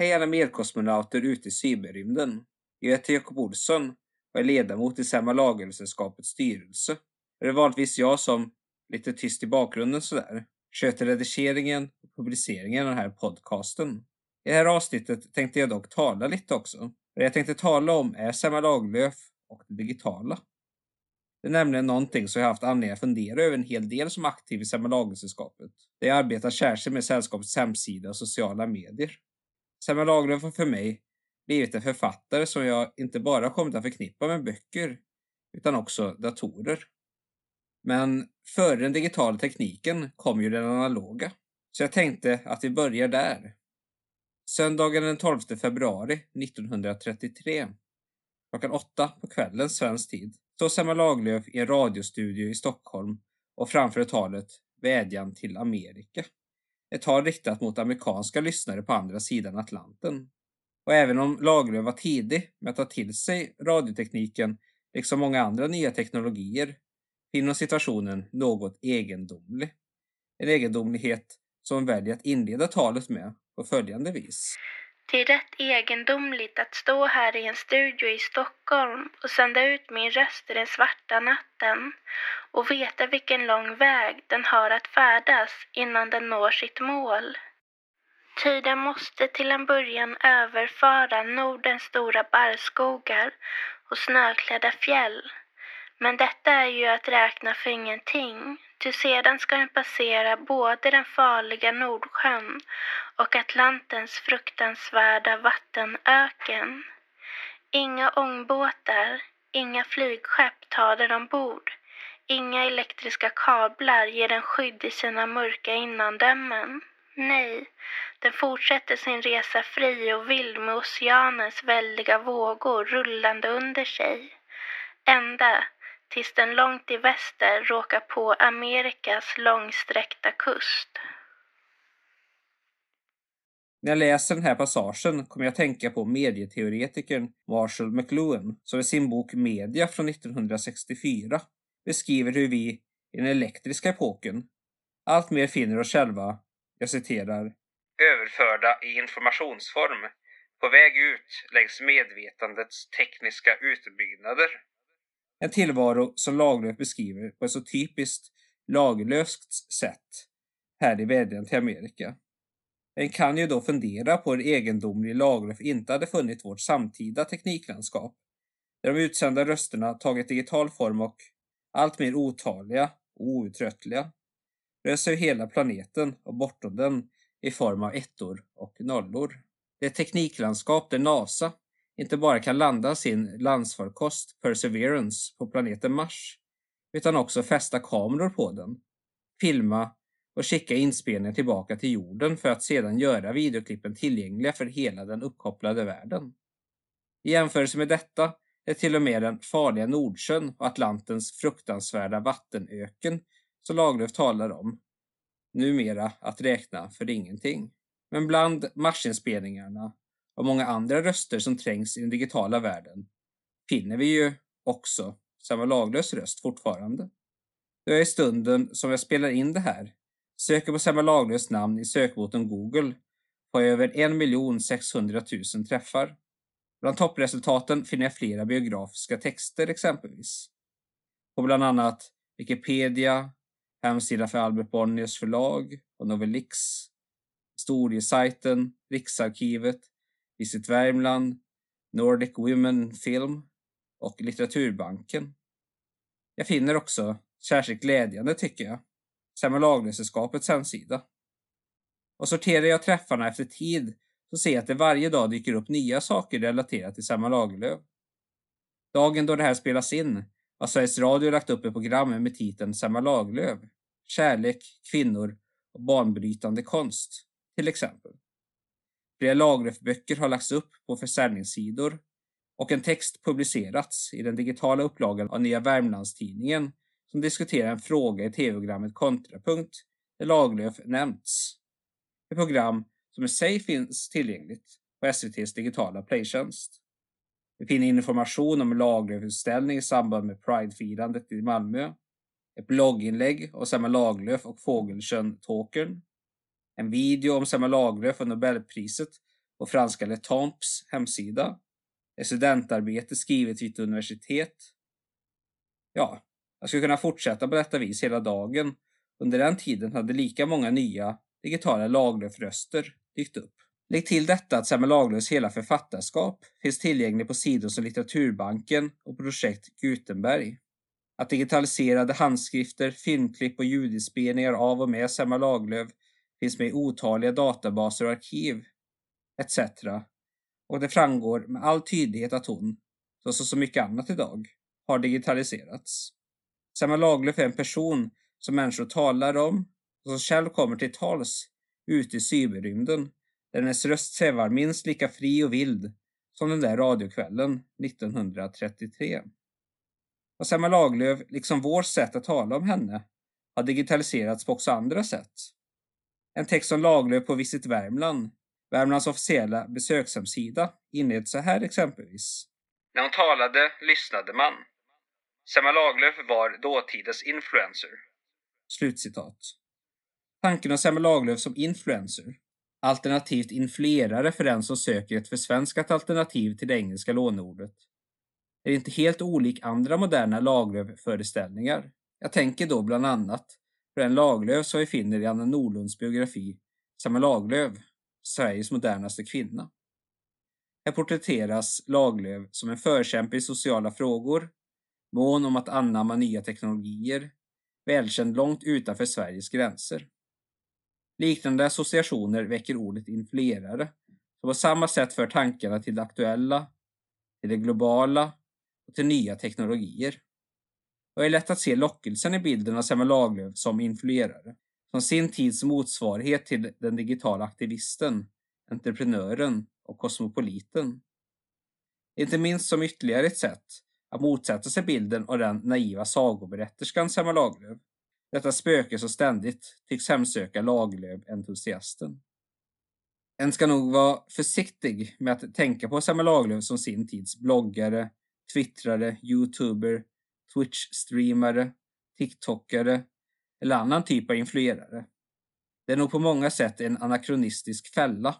Hej alla medkosmonauter ute i cyberrymden. Jag heter Jakob Olsson och är ledamot i Selma Lagersällskapets styrelse. Det är vanligtvis jag som, lite tyst i bakgrunden sådär, sköter redigeringen och publiceringen av den här podcasten. I det här avsnittet tänkte jag dock tala lite också. Det jag tänkte tala om är Selma Lagerlöf och det digitala. Det är nämligen någonting som jag haft anledning att fundera över en hel del som aktiv i Selma Lagersällskapet. Där jag arbetar särskilt med sällskapets hemsida och sociala medier. Selma Lagerlöf har för mig blivit en författare som jag inte bara kommit att förknippa med böcker utan också datorer. Men före den digitala tekniken kom ju den analoga. Så jag tänkte att vi börjar där. Söndagen den 12 februari 1933 klockan åtta på kvällen svensk tid står Selma Lagerlöf i en radiostudio i Stockholm och framför talet Vädjan till Amerika. Ett tal riktat mot amerikanska lyssnare på andra sidan Atlanten. Och även om Lagerlöf var tidig med att ta till sig radiotekniken, liksom många andra nya teknologier, finner situationen något egendomlig. En egendomlighet som hon väljer att inleda talet med på följande vis. Det är rätt egendomligt att stå här i en studio i Stockholm och sända ut min röst i den svarta natten och veta vilken lång väg den har att färdas innan den når sitt mål. Ty den måste till en början överföra Nordens stora barrskogar och snöklädda fjäll. Men detta är ju att räkna för ingenting, ty sedan ska den passera både den farliga Nordsjön och Atlantens fruktansvärda vattenöken. Inga ångbåtar, inga flygskepp tar den ombord. Inga elektriska kablar ger den skydd i sina mörka innandömen. Nej, den fortsätter sin resa fri och vild med oceanens väldiga vågor rullande under sig. Ända tills den långt i väster råkar på Amerikas långsträckta kust. När jag läser den här passagen kommer jag att tänka på medieteoretikern Marshall McLuhan som i sin bok Media från 1964 beskriver hur vi i den elektriska epoken alltmer finner oss själva, jag citerar, överförda i informationsform, på väg ut längs medvetandets tekniska utbyggnader. En tillvaro som Lagerlöf beskriver på ett så typiskt Lagerlöfskt sätt här i Vädjan till Amerika. En kan ju då fundera på hur egendomlig Lagerlöf inte hade funnit vårt samtida tekniklandskap, där de utsända rösterna tagit digital form och allt mer otaliga och outtröttliga rör sig hela planeten och bortom den i form av ettor och nollor. Det är ett tekniklandskap där NASA inte bara kan landa sin landsfarkost Perseverance på planeten Mars, utan också fästa kameror på den, filma och skicka inspelningar tillbaka till jorden för att sedan göra videoklippen tillgängliga för hela den uppkopplade världen. I jämförelse med detta är till och med den farliga Nordsjön och Atlantens fruktansvärda vattenöken som Lagerlöf talar om numera att räkna för ingenting. Men bland marsinspelningarna och många andra röster som trängs i den digitala världen finner vi ju också samma laglös röst fortfarande. Då jag i stunden som jag spelar in det här söker på samma laglös namn i sökmotorn Google får jag över 1 600 000 träffar. Bland toppresultaten finner jag flera biografiska texter exempelvis. På bland annat Wikipedia, hemsida för Albert Bonniers förlag och Novelix, historiesajten, Riksarkivet, Visit Värmland, Nordic Women Film och Litteraturbanken. Jag finner också, särskilt glädjande tycker jag, Selma Lagerlöfsällskapets hemsida. Och sorterar jag träffarna efter tid så ser jag att det varje dag dyker upp nya saker relaterat till Selma Lagerlöf. Dagen då det här spelas in har Sveriges Radio lagt upp ett program med titeln Selma Lagerlöf, kärlek, kvinnor och banbrytande konst, till exempel. Flera Lagerlöf-böcker har lagts upp på försäljningssidor och en text publicerats i den digitala upplagan av Nya Värmlandstidningen som diskuterar en fråga i tv-programmet Kontrapunkt där Lagerlöf nämnts. Ett program som i sig finns tillgängligt på SVTs digitala playtjänst. Vi finner information om Lagerlöf-utställning i samband med Pride-firandet i Malmö, ett blogginlägg av Selma Lagerlöf och Fågelsjön Tåkern, en video om Selma Lagerlöf och Nobelpriset på franska Letamps hemsida, ett studentarbete skrivet vid ett universitet. Ja, jag skulle kunna fortsätta på detta vis hela dagen. Under den tiden hade lika många nya digitala Lagerlöf-röster dykt upp. Lägg till detta att Selma Lagerlöfs hela författarskap finns tillgänglig på sidor som Litteraturbanken och projekt Gutenberg. Att digitaliserade handskrifter, filmklipp och ljudinspelningar av och med Selma Lagerlöf finns med i otaliga databaser och arkiv etc. Och det framgår med all tydlighet att hon, såsom så mycket annat idag, har digitaliserats. Selma Lagerlöf är en person som människor talar om och som själv kommer till tals ute i cyberrymden där hennes röst svävar minst lika fri och vild som den där radiokvällen 1933. Och Selma Lagerlöf, liksom vårt sätt att tala om henne, har digitaliserats på också andra sätt. En text om Lagerlöf på Visit Värmland, Värmlands officiella besökshemsida, inleds så här exempelvis. När hon talade lyssnade man. Selma Lagerlöf var dåtidens influencer. Slutcitat. Tanken om Selma Lagerlöf som influencer, alternativt influerare för den som söker ett försvenskat alternativ till det engelska låneordet, är inte helt olik andra moderna Lagerlöf-föreställningar. Jag tänker då bland annat för den Laglöf som vi finner i Anna Nordlunds biografi Selma Laglöf, Sveriges modernaste kvinna. Här porträtteras Laglöf som en förkämpe i sociala frågor, mån om att anamma nya teknologier, välkänd långt utanför Sveriges gränser. Liknande associationer väcker ordet influerare, som på samma sätt för tankarna till det aktuella, till det globala och till nya teknologier. Och är lätt att se lockelsen i bilden av Selma Lagerlöf som influerare, som sin tids motsvarighet till den digitala aktivisten, entreprenören och kosmopoliten. Inte minst som ytterligare ett sätt att motsätta sig bilden av den naiva sagoberätterskan Selma Lagerlöf. Detta spöke som ständigt tycks hemsöka Lagerlöf-entusiasten. En ska nog vara försiktig med att tänka på Selma Lagerlöf som sin tids bloggare, twittrare, youtuber, twitch-streamare, tiktokare eller annan typ av influerare. Det är nog på många sätt en anakronistisk fälla,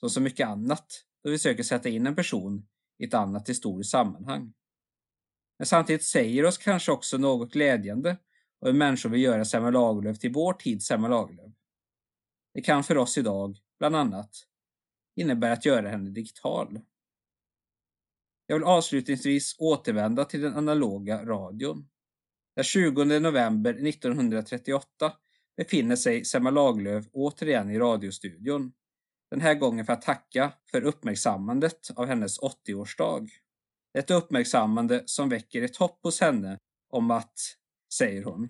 som så mycket annat, då vi söker sätta in en person i ett annat historiskt sammanhang. Men samtidigt säger oss kanske också något glädjande och hur människor vill göra Selma Lagerlöf till vår tids Selma Lagerlöf. Det kan för oss idag, bland annat, innebära att göra henne digital. Jag vill avslutningsvis återvända till den analoga radion. Den 20 november 1938 befinner sig Selma Lagerlöf återigen i radiostudion. Den här gången för att tacka för uppmärksammandet av hennes 80-årsdag. Ett uppmärksammande som väcker ett hopp hos henne om att, säger hon,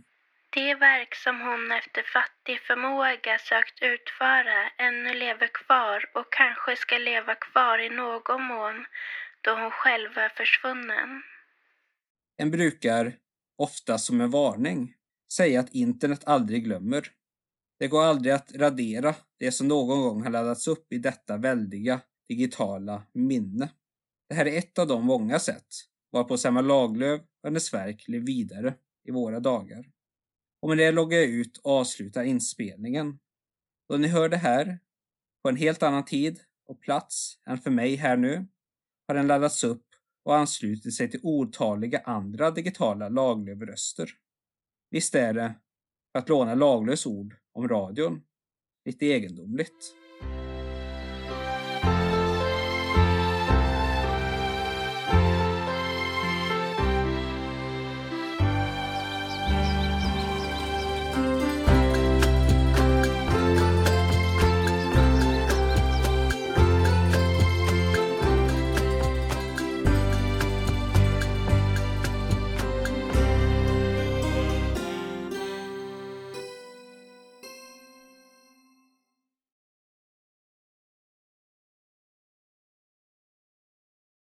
det verk som hon efter fattig förmåga sökt utföra ännu lever kvar och kanske ska leva kvar i någon mån då hon själv var försvunnen. En brukar, ofta som en varning, säga att internet aldrig glömmer. Det går aldrig att radera det som någon gång har laddats upp i detta väldiga digitala minne. Det här är ett av de många sätt varpå Selma Lagerlöf och hennes verk lever vidare i våra dagar. Och med det loggar jag ut och avslutar inspelningen. Då ni hör det här, på en helt annan tid och plats än för mig här nu, har den laddats upp och anslutit sig till otaliga andra digitala Lagerlöf-röster. Visst är det, för att låna Lagerlöfs ord om radion, lite egendomligt.